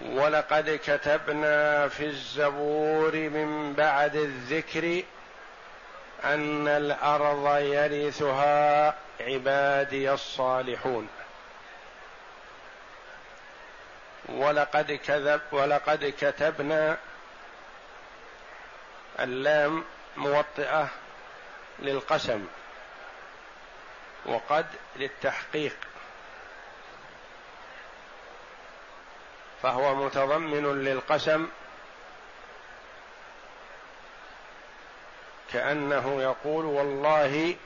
ولقد كتبنا في الزبور من بعد الذكر أن الأرض يرثها عبادي الصالحون. ولقد كذب ولقد كتبنا اللام موطئة للقسم وقد للتحقيق. فهو متضمن للقسم كأنه يقول والله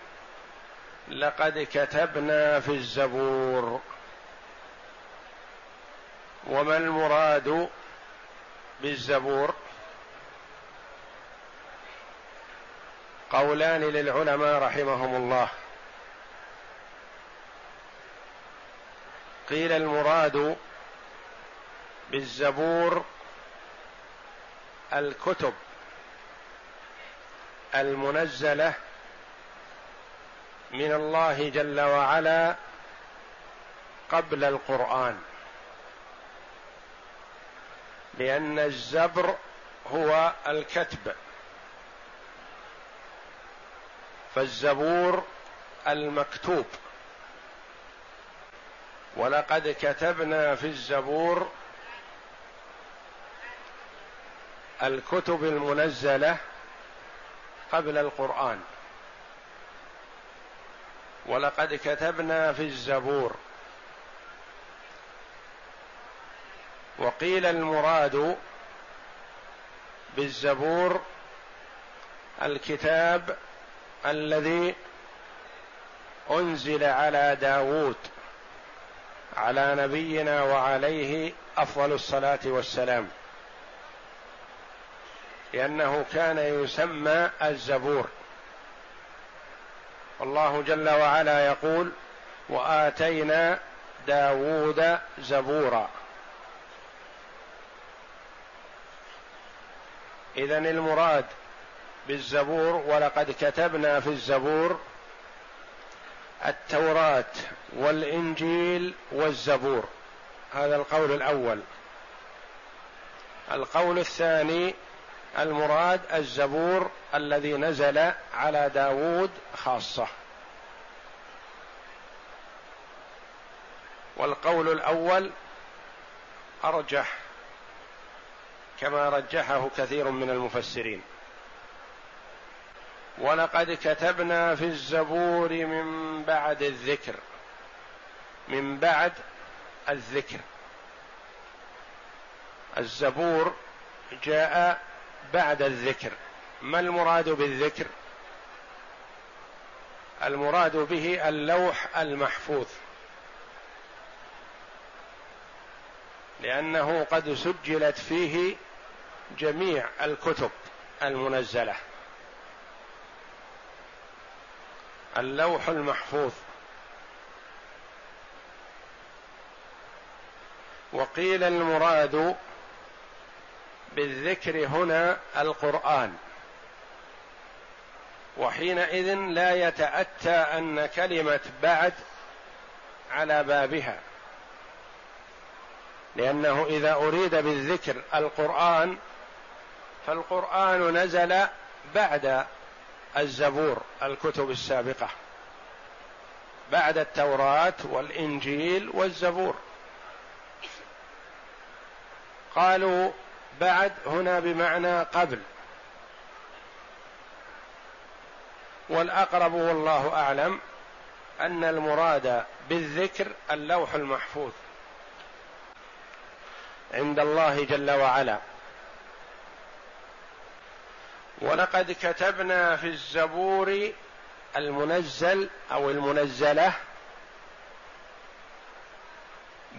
لقد كتبنا في الزبور وما المراد بالزبور؟ قولان للعلماء رحمهم الله. قيل المراد بالزبور الكتب المنزلة من الله جل وعلا قبل القرآن. لأن الزبر هو الكتب. فالزبور المكتوب. ولقد كتبنا في الزبور الكتب المنزلة قبل القرآن. ولقد كتبنا في الزبور. وقيل المراد بالزبور الكتاب الذي أنزل على داوود على نبينا وعليه أفضل الصلاة والسلام. لأنه كان يسمى الزبور. الله جل وعلا يقول وآتينا داوود زبورا. إذا المراد بالزبور ولقد كتبنا في الزبور التوراة والإنجيل والزبور. هذا القول الأول. القول الثاني المراد الزبور الذي نزل على داود خاصة. والقول الأول أرجح كما رجحه كثير من المفسرين. ولقد كتبنا في الزبور من بعد الذكر من بعد الذكر. الزبور جاء بعد الذكر. ما المراد بالذكر؟ المراد به اللوح المحفوظ. لأنه قد سجلت فيه جميع الكتب المنزلة. اللوح المحفوظ. وقيل المراد بالذكر هنا القرآن. وحينئذ لا يتأتى أن كلمة بعد على بابها. لأنه إذا أريد بالذكر القرآن فالقرآن نزل بعد الزبور الكتب السابقة. بعد التوراة والإنجيل والزبور. قالوا بعد هنا بمعنى قبل. والأقرب والله أعلم أن المراد بالذكر اللوح المحفوظ عند الله جل وعلا. ولقد كتبنا في الزبور المنزل أو المنزلة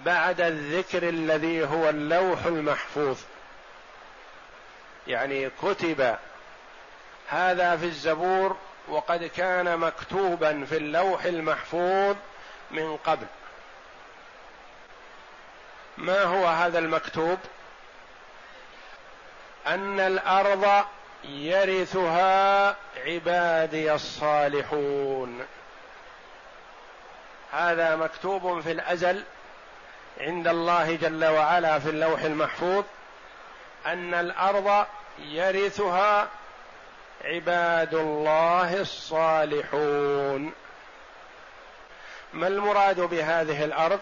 بعد الذكر الذي هو اللوح المحفوظ. يعني كتب هذا في الزبور وقد كان مكتوبا في اللوح المحفوظ من قبل. ما هو هذا المكتوب؟ أن الأرض يرثها عبادي الصالحون. هذا مكتوب في الأزل عند الله جل وعلا في اللوح المحفوظ أن الأرض يرثها عباد الله الصالحون. ما المراد بهذه الأرض؟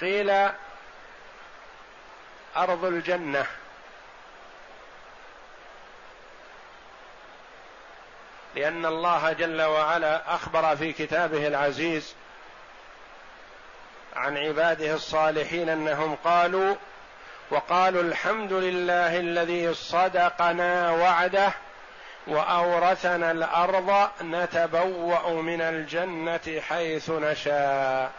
قيل أرض الجنة. لأن الله جل وعلا أخبر في كتابه العزيز عن عباده الصالحين أنهم قالوا وقالوا الحمد لله الذي صدقنا وعده وأورثنا الأرض نتبوأ من الجنة حيث نشاء.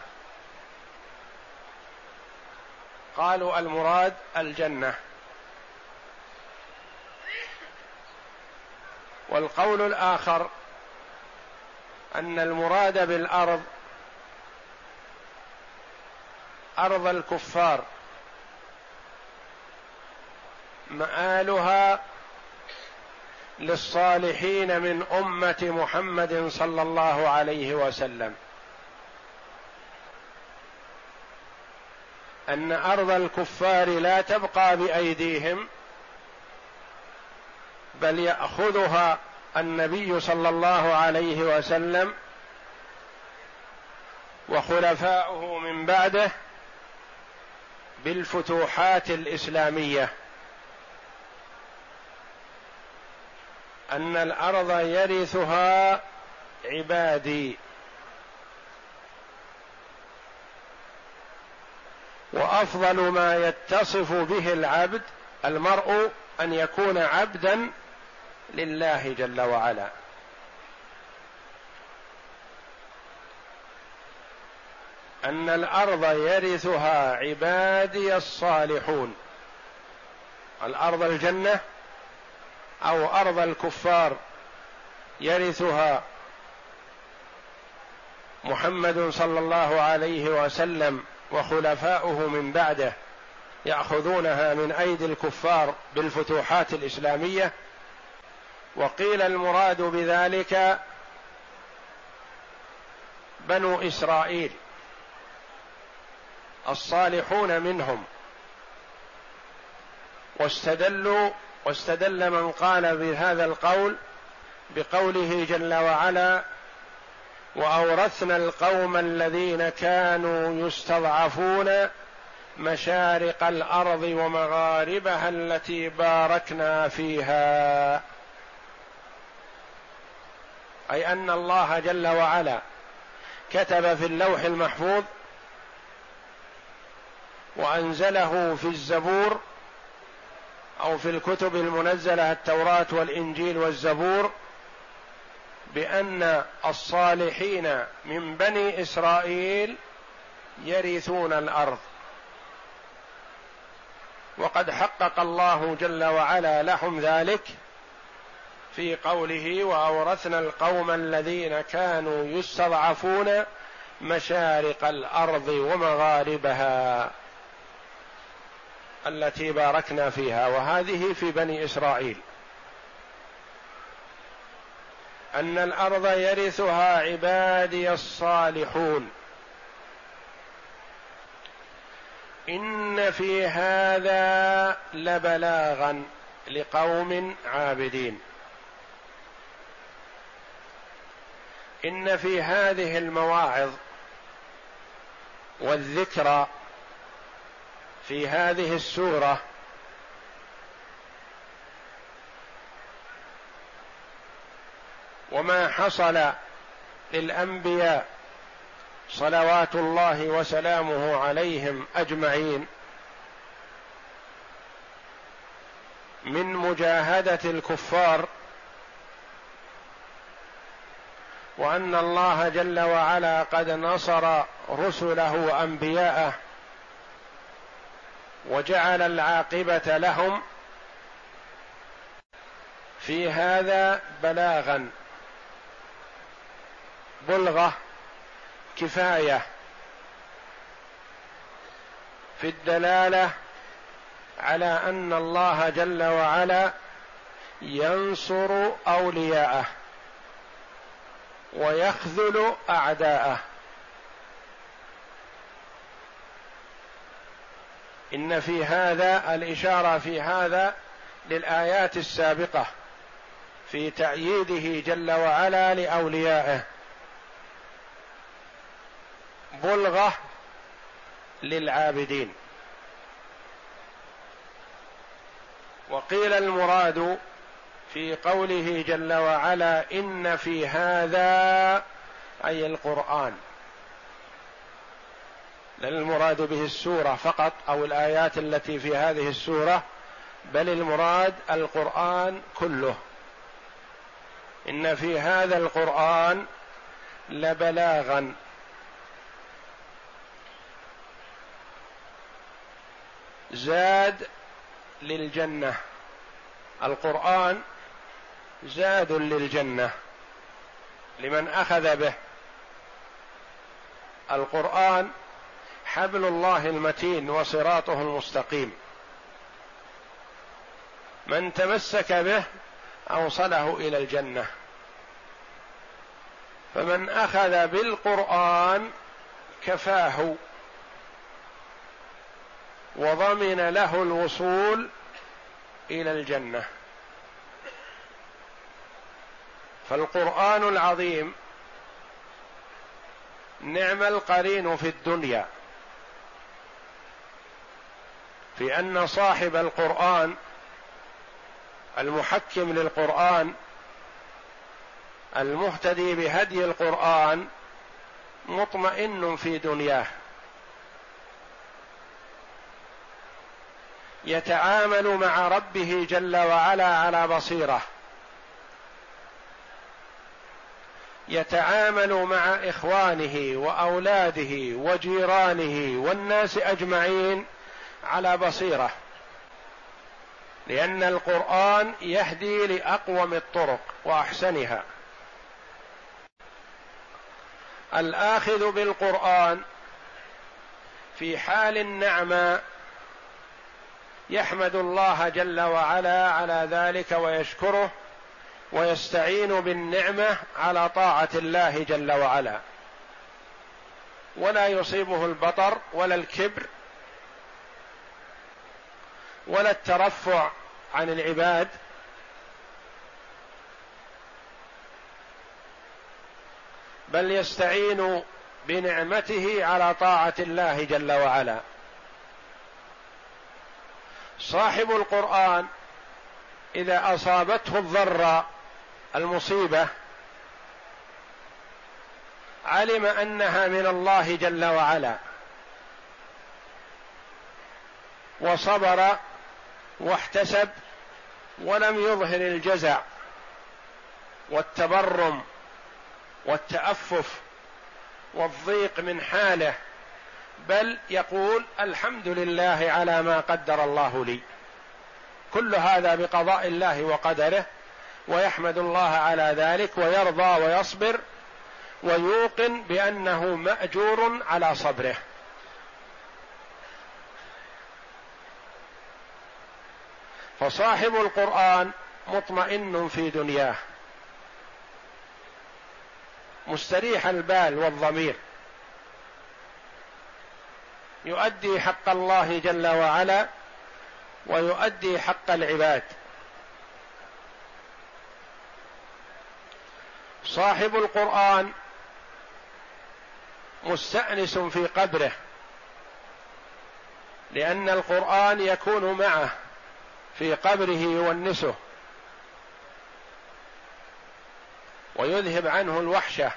قالوا المراد الجنة. والقول الآخر أن المراد بالأرض أرض الكفار. مآلها للصالحين من أمة محمد صلى الله عليه وسلم. أن أرض الكفار لا تبقى بأيديهم بل يأخذها النبي صلى الله عليه وسلم وخلفاؤه من بعده بالفتوحات الإسلامية. أن الأرض يرثها عبادي. وأفضل ما يتصف به العبد المرء أن يكون عبدا لله جل وعلا. أن الأرض يرثها عبادي الصالحون. الأرض الجنة أو أرض الكفار يرثها محمد صلى الله عليه وسلم وخلفاؤه من بعده يأخذونها من أيدي الكفار بالفتوحات الإسلامية وقيل المراد بذلك بنو إسرائيل الصالحون منهم واستدلوا واستدل من قال بهذا القول بقوله جل وعلا وأورثنا القوم الذين كانوا يستضعفون مشارق الأرض ومغاربها التي باركنا فيها أي أن الله جل وعلا كتب في اللوح المحفوظ وأنزله في الزبور أو في الكتب المنزلة التوراة والإنجيل والزبور بأن الصالحين من بني إسرائيل يرثون الأرض. وقد حقق الله جل وعلا لهم ذلك في قوله وأورثنا القوم الذين كانوا يستضعفون مشارق الأرض ومغاربها التي باركنا فيها وهذه في بني إسرائيل. أن الأرض يرثها عبادي الصالحون. إن في هذا لبلاغا لقوم عابدين. إن في هذه المواعظ والذكرى في هذه السورة. وما حصل للأنبياء صلوات الله وسلامه عليهم أجمعين من مجاهدة الكفار وأن الله جل وعلا قد نصر رسله وأنبياءه وجعل العاقبة لهم في هذا بلاغا بلغة كفاية في الدلالة على أن الله جل وعلا ينصر أولياءه ويخذل أعداءه. إن في هذا الإشارة في هذا للآيات السابقة في تأييده جل وعلا لأوليائه. بلغة للعابدين. وقيل المراد في قوله جل وعلا إن في هذا أي القرآن. لا المراد به السورة فقط أو الآيات التي في هذه السورة بل المراد القرآن كله. إن في هذا القرآن لبلاغا. زاد للجنة. القرآن زاد للجنة. لمن أخذ به. القرآن حبل الله المتين وصراطه المستقيم. من تمسك به أوصله إلى الجنة. فمن أخذ بالقرآن كفاه. وضمن له الوصول إلى الجنة. فالقرآن العظيم نعم القرين في الدنيا. في أن صاحب القرآن المحكم للقرآن المهتدي بهدي القرآن مطمئن في دنياه. يتعامل مع ربه جل وعلا على بصيرة. يتعامل مع إخوانه وأولاده وجيرانه والناس أجمعين على بصيرة لأن القرآن يهدي لأقوم الطرق وأحسنها. الآخذ بالقرآن في حال النعمة يحمد الله جل وعلا على ذلك ويشكره ويستعين بالنعمة على طاعة الله جل وعلا. ولا يصيبه البطر ولا الكبر ولا الترفع عن العباد. بل يستعين بنعمته على طاعة الله جل وعلا. صاحب القرآن إذا أصابته الضر المصيبة علم أنها من الله جل وعلا. وصبر واحتسب ولم يظهر الجزع والتبرم والتأفف والضيق من حاله بل يقول الحمد لله على ما قدر الله لي. كل هذا بقضاء الله وقدره ويحمد الله على ذلك ويرضى ويصبر ويوقن بأنه مأجور على صبره. فصاحب القرآن مطمئن في دنياه. مستريح البال والضمير. يؤدي حق الله جل وعلا ويؤدي حق العباد. صاحب القرآن مستأنس في قبره لأن القرآن يكون معه. في قبره يونسه ويذهب عنه الوحشة.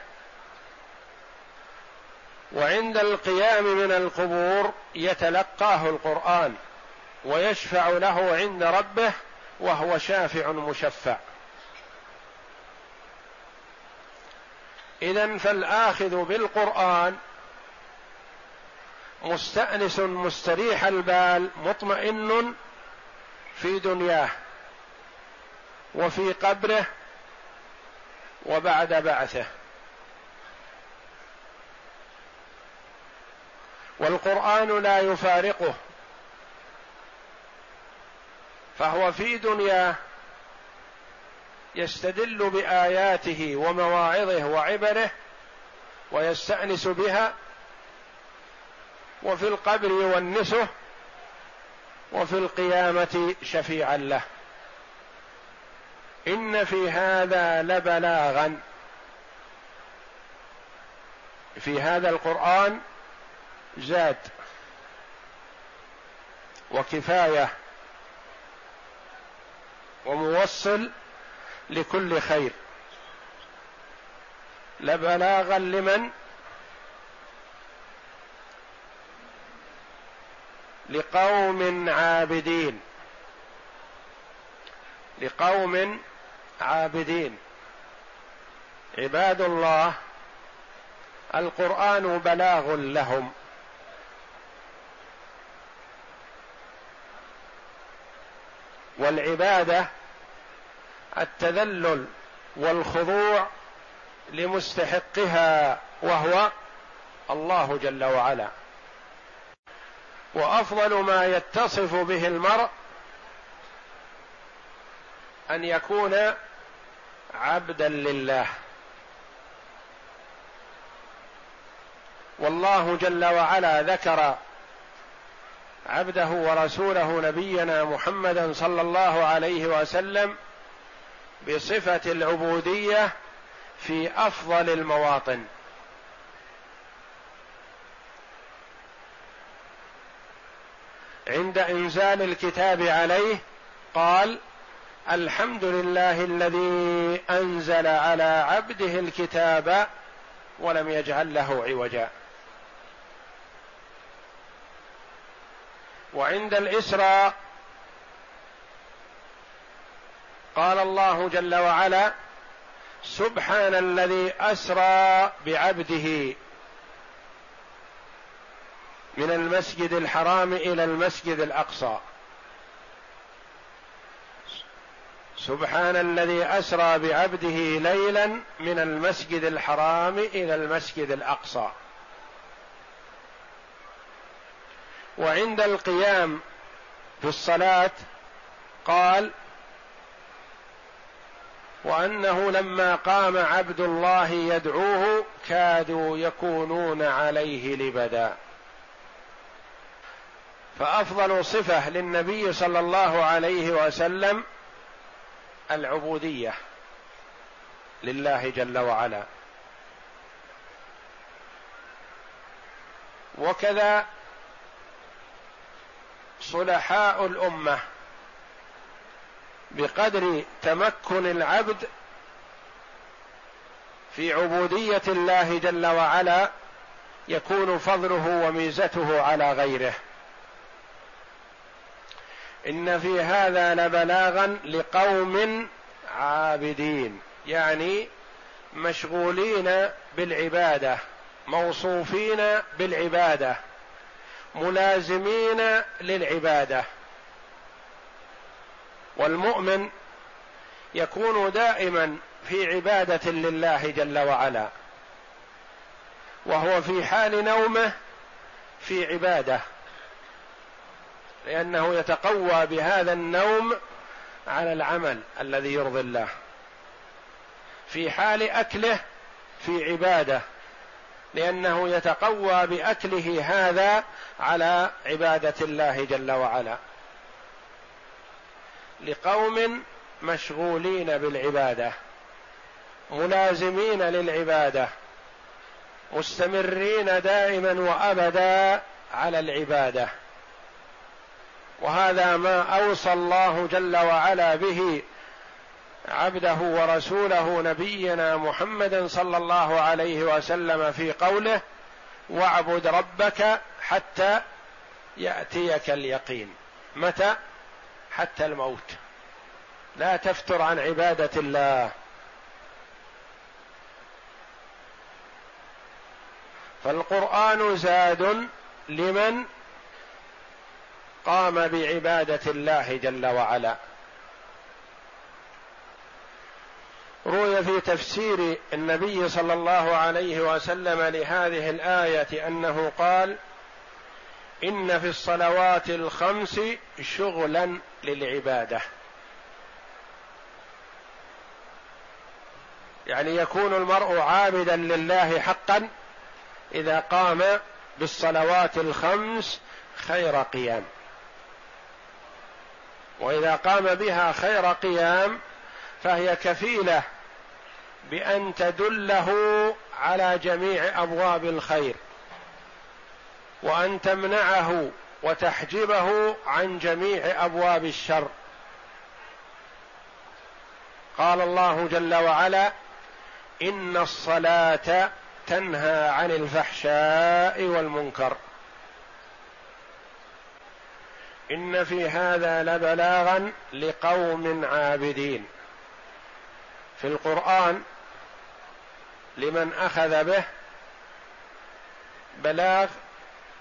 وعند القيام من القبور يتلقاه القرآن ويشفع له عند ربه وهو شافع مشفع. اذا فالآخذ بالقرآن مستأنس مستريح البال مطمئن في دنياه وفي قبره وبعد بعثه. والقرآن لا يفارقه. فهو في دنياه يستدل بآياته ومواعظه وعبره ويستأنس بها وفي القبر يونسه وفي القيامة شفيعا له. إن في هذا لبلاغا. في هذا القرآن زاد وكفاية وموصل لكل خير. لبلاغا لمن لقوم عابدين. لقوم عابدين. عباد الله القرآن بلاغ لهم. والعبادة التذلل والخضوع لمستحقها وهو الله جل وعلا. وأفضل ما يتصف به المرء أن يكون عبدا لله. والله جل وعلا ذكر عبده ورسوله نبينا محمدا صلى الله عليه وسلم بصفة العبودية في أفضل المواطن. عند إنزال الكتاب عليه قال الحمد لله الذي أنزل على عبده الكتاب ولم يجعل له عوجا. وعند الإسراء قال الله جل وعلا سبحان الذي أسرى بعبده من المسجد الحرام إلى المسجد الأقصى. سبحان الذي أسرى بعبده ليلا من المسجد الحرام إلى المسجد الأقصى. وعند القيام في الصلاة قال وأنه لما قام عبد الله يدعوه كادوا يكونون عليه لبدا. فأفضل صفة للنبي صلى الله عليه وسلم العبودية لله جل وعلا. وكذا صلحاء الأمة بقدر تمكن العبد في عبودية الله جل وعلا يكون فضله وميزته على غيره. إن في هذا لبلاغا لقوم عابدين يعني مشغولين بالعبادة موصوفين بالعبادة ملازمين للعبادة. والمؤمن يكون دائما في عبادة لله جل وعلا وهو في حال نومه في عبادة. لأنه يتقوى بهذا النوم على العمل الذي يرضي الله. في حال أكله في عبادة لأنه يتقوى بأكله هذا على عبادة الله جل وعلا. لقوم مشغولين بالعبادة ملازمين للعبادة مستمرين دائما وابدا على العبادة. وهذا ما أوصى الله جل وعلا به عبده ورسوله نبينا محمد صلى الله عليه وسلم في قوله واعبد ربك حتى يأتيك اليقين. متى؟ حتى الموت. لا تفتر عن عبادة الله. فالقرآن زاد لمن؟ قام بعبادة الله جل وعلا. روي في تفسير النبي صلى الله عليه وسلم لهذه الآية أنه قال إن في الصلوات الخمس شغلا للعبادة. يعني يكون المرء عابدا لله حقا إذا قام بالصلوات الخمس خير قيام. وإذا قام بها خير قيام فهي كفيلة بأن تدله على جميع أبواب الخير وأن تمنعه وتحجبه عن جميع أبواب الشر. قال الله جل وعلا إن الصلاة تنهى عن الفحشاء والمنكر. إن في هذا لبلاغا لقوم عابدين. في القرآن لمن أخذ به بلاغ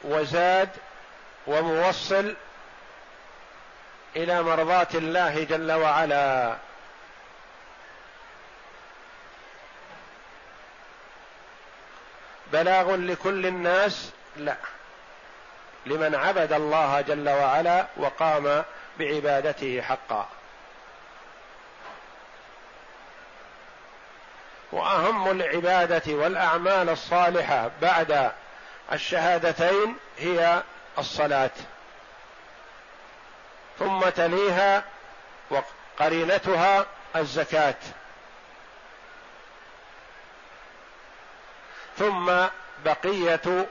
وزاد وموصل إلى مرضاة الله جل وعلا. بلاغ لكل الناس؟ لا. لمن عبد الله جل وعلا وقام بعبادته حقا. وأهم العبادة والأعمال الصالحة بعد الشهادتين هي الصلاة. ثم تليها وقرينتها الزكاة. ثم بقية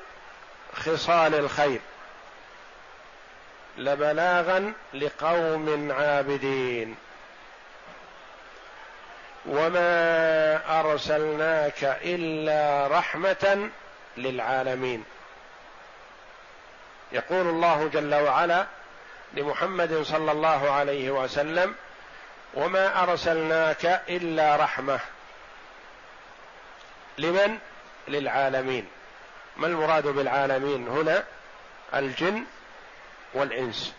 خصال الخير. لبلاغا لقوم عابدين. وما أرسلناك إلا رحمة للعالمين. يقول الله جل وعلا لمحمد صلى الله عليه وسلم وما أرسلناك إلا رحمة لمن؟ للعالمين. ما المراد بالعالمين هنا؟ الجن والإنس.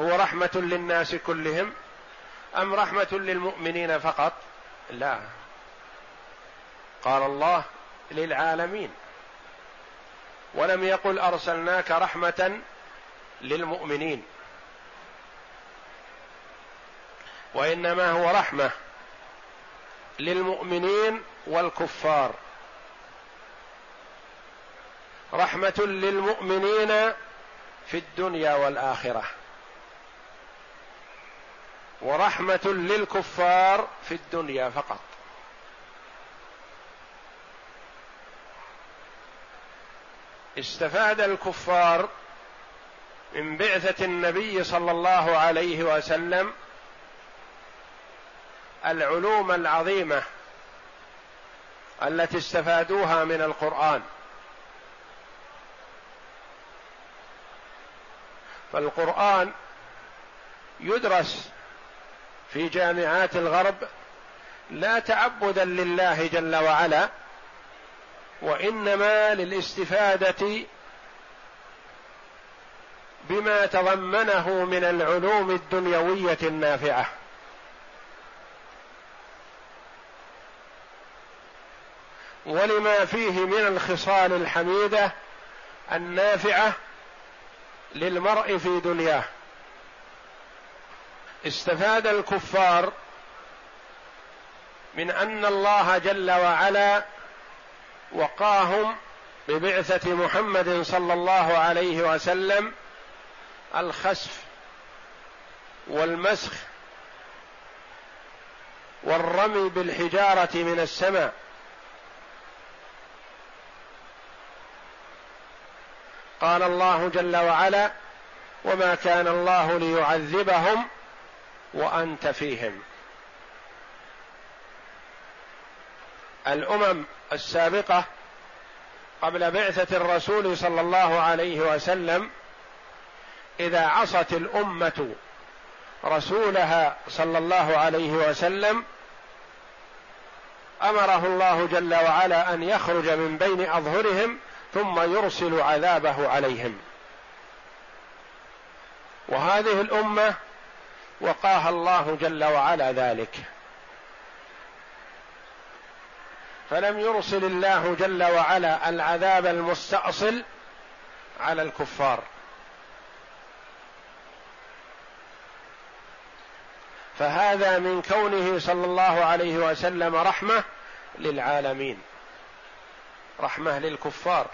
هو رحمة للناس كلهم أم رحمة للمؤمنين فقط؟ لا. قال الله للعالمين. ولم يقل أرسلناك رحمة للمؤمنين. وإنما هو رحمة للمؤمنين والكفار. رحمة للمؤمنين في الدنيا والآخرة. ورحمة للكفار في الدنيا فقط. استفاد الكفار من بعثة النبي صلى الله عليه وسلم العلوم العظيمة التي استفادوها من القرآن. فالقرآن يدرس في جامعات الغرب لا تعبدا لله جل وعلا وإنما للاستفادة بما تضمنه من العلوم الدنيوية النافعة. ولما فيه من الخصال الحميدة النافعة للمرء في دنياه. استفاد الكفار من أن الله جل وعلا وقاهم ببعثة محمد صلى الله عليه وسلم الخسف والمسخ والرمي بالحجارة من السماء. قال الله جل وعلا وما كان الله ليعذبهم وأنت فيهم. الأمم السابقة قبل بعثة الرسول صلى الله عليه وسلم إذا عصت الأمة رسولها صلى الله عليه وسلم أمره الله جل وعلا أن يخرج من بين أظهرهم ثم يرسل عذابه عليهم. وهذه الأمة وقاها الله جل وعلا ذلك. فلم يرسل الله جل وعلا العذاب المستأصل على الكفار. فهذا من كونه صلى الله عليه وسلم رحمة للعالمين. رحمة للكفار.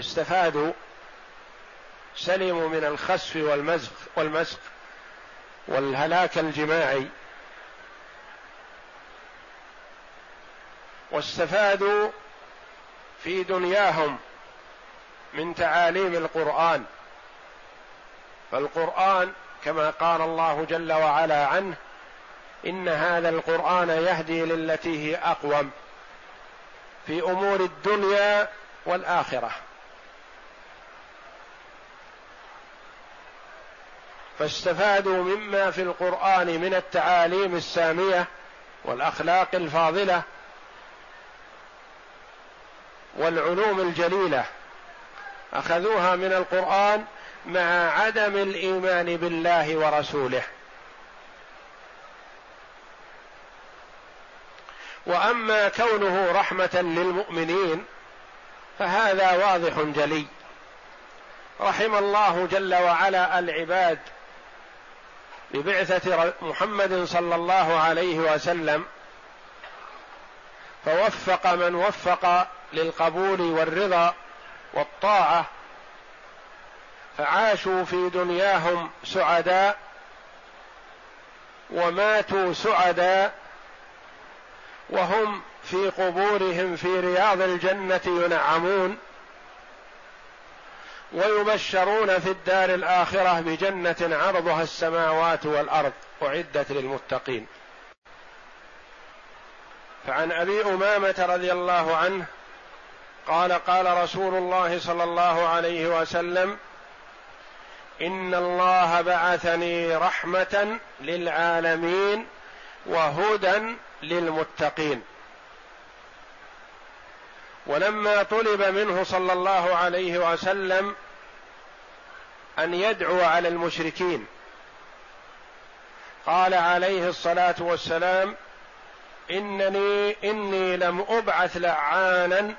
استفادوا سلموا من الخسف والمزق والمزق والهلاك الجماعي. واستفادوا في دنياهم من تعاليم القرآن. فالقرآن كما قال الله جل وعلا عنه إن هذا القرآن يهدي للتي هي أقوم في أمور الدنيا والآخرة. فاستفادوا مما في القرآن من التعاليم السامية والأخلاق الفاضلة والعلوم الجليلة. أخذوها من القرآن مع عدم الإيمان بالله ورسوله. وأما كونه رحمة للمؤمنين فهذا واضح جلي. رحم الله جل وعلا العباد ببعثة محمد صلى الله عليه وسلم فوفق من وفق للقبول والرضا والطاعة فعاشوا في دنياهم سعداء وماتوا سعداء وهم في قبورهم في رياض الجنة ينعمون. ويبشرون في الدار الآخرة بجنة عرضها السماوات والأرض أعدت للمتقين. فعن أبي أمامة رضي الله عنه قال قال رسول الله صلى الله عليه وسلم إن الله بعثني رحمة للعالمين وهدى للمتقين. ولما طلب منه صلى الله عليه وسلم أن يدعو على المشركين قال عليه الصلاة والسلام إنني إني لم أبعث لعانا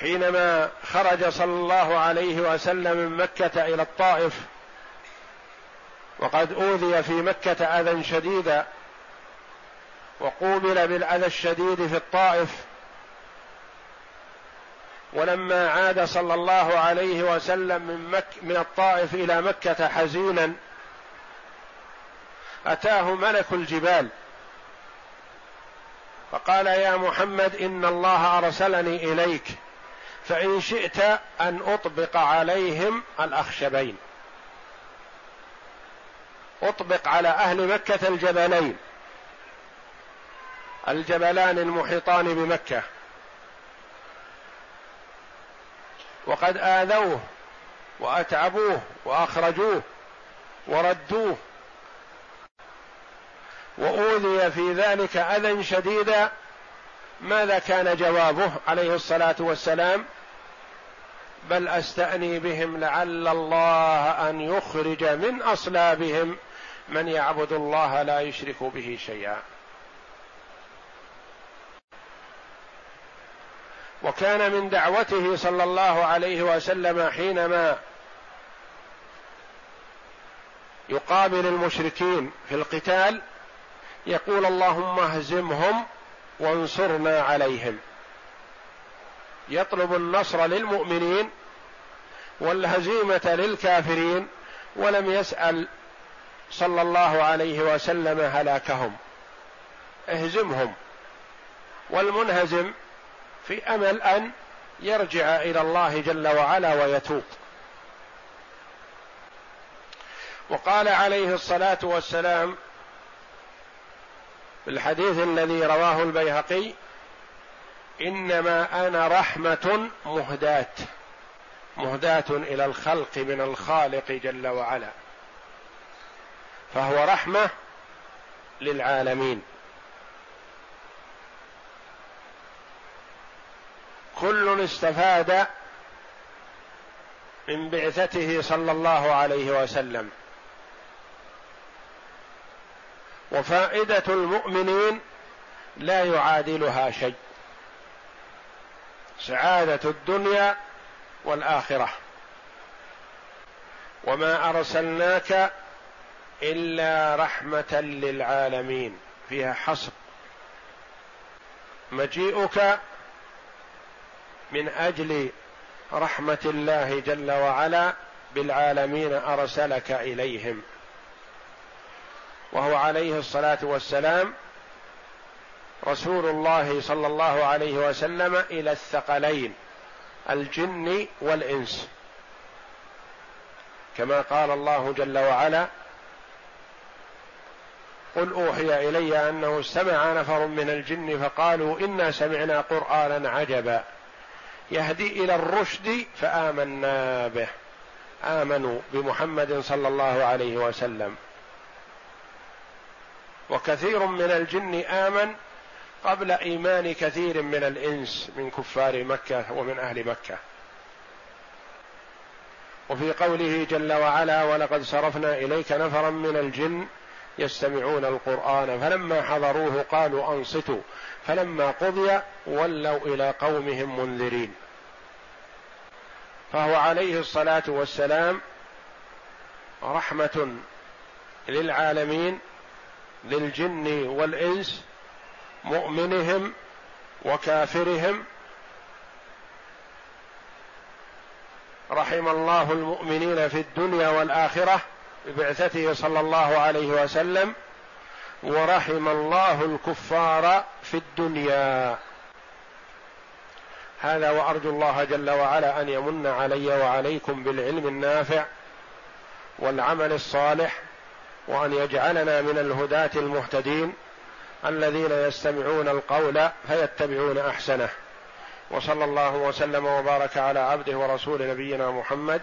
حينما خرج صلى الله عليه وسلم من مكة إلى الطائف وقد أوذي في مكة أذى شديدا وقوبل بالأذى الشديد في الطائف ولما عاد صلى الله عليه وسلم من مك من الطائف إلى مكة حزينا أتاه ملك الجبال. فقال يا محمد إن الله أرسلني إليك فإن شئت أن أطبق عليهم الأخشبين. أطبق على أهل مكة الجبلين الجبلان المحيطان بمكة. وقد آذوه وأتعبوه وأخرجوه وردوه وأوذي في ذلك أذى شديدا ماذا كان جوابه عليه الصلاة والسلام؟ بل أستأني بهم لعل الله أن يخرج من أصلابهم من يعبد الله لا يشرك به شيئا. وكان من دعوته صلى الله عليه وسلم حينما يقابل المشركين في القتال يقول اللهم اهزمهم وانصرنا عليهم. يطلب النصر للمؤمنين والهزيمة للكافرين ولم يسأل صلى الله عليه وسلم هلاكهم. اهزمهم. والمنهزم في أمل أن يرجع إلى الله جل وعلا ويتوب. وقال عليه الصلاة والسلام الحديث الذي رواه البيهقي إنما أنا رحمة مهداة مهداة إلى الخلق من الخالق جل وعلا فهو رحمة للعالمين. كل استفاد من بعثته صلى الله عليه وسلم. وفائدة المؤمنين لا يعادلها شيء. سعادة الدنيا والآخرة. وما أرسلناك إلا رحمة للعالمين. فيها حصر. مجيئك من أجل رحمة الله جل وعلا بالعالمين أرسلك إليهم. وهو عليه الصلاة والسلام رسول الله صلى الله عليه وسلم إلى الثقلين الجن والإنس. كما قال الله جل وعلا قل أوحي إلي أنه استمع نفر من الجن فقالوا إنا سمعنا قرآنا عجبا. يهدي إلى الرشد فآمنا به. آمنوا بمحمد صلى الله عليه وسلم. وكثير من الجن آمن قبل إيمان كثير من الإنس من كفار مكة ومن أهل مكة. وفي قوله جل وعلا ولقد صرفنا إليك نفرا من الجن يستمعون القرآن فلما حضروه قالوا أنصتوا فلما قضي ولوا إلى قومهم منذرين. فهو عليه الصلاة والسلام رحمة للعالمين للجن والإنس مؤمنهم وكافرهم. رحم الله المؤمنين في الدنيا والآخرة. ببعثته صلى الله عليه وسلم ورحم الله الكفار في الدنيا. هذا وأرجو الله جل وعلا أن يمن علي وعليكم بالعلم النافع والعمل الصالح وأن يجعلنا من الهداة المهتدين الذين يستمعون القول فيتبعون أحسنه. وصلى الله وسلم وبارك على عبده ورسول نبينا محمد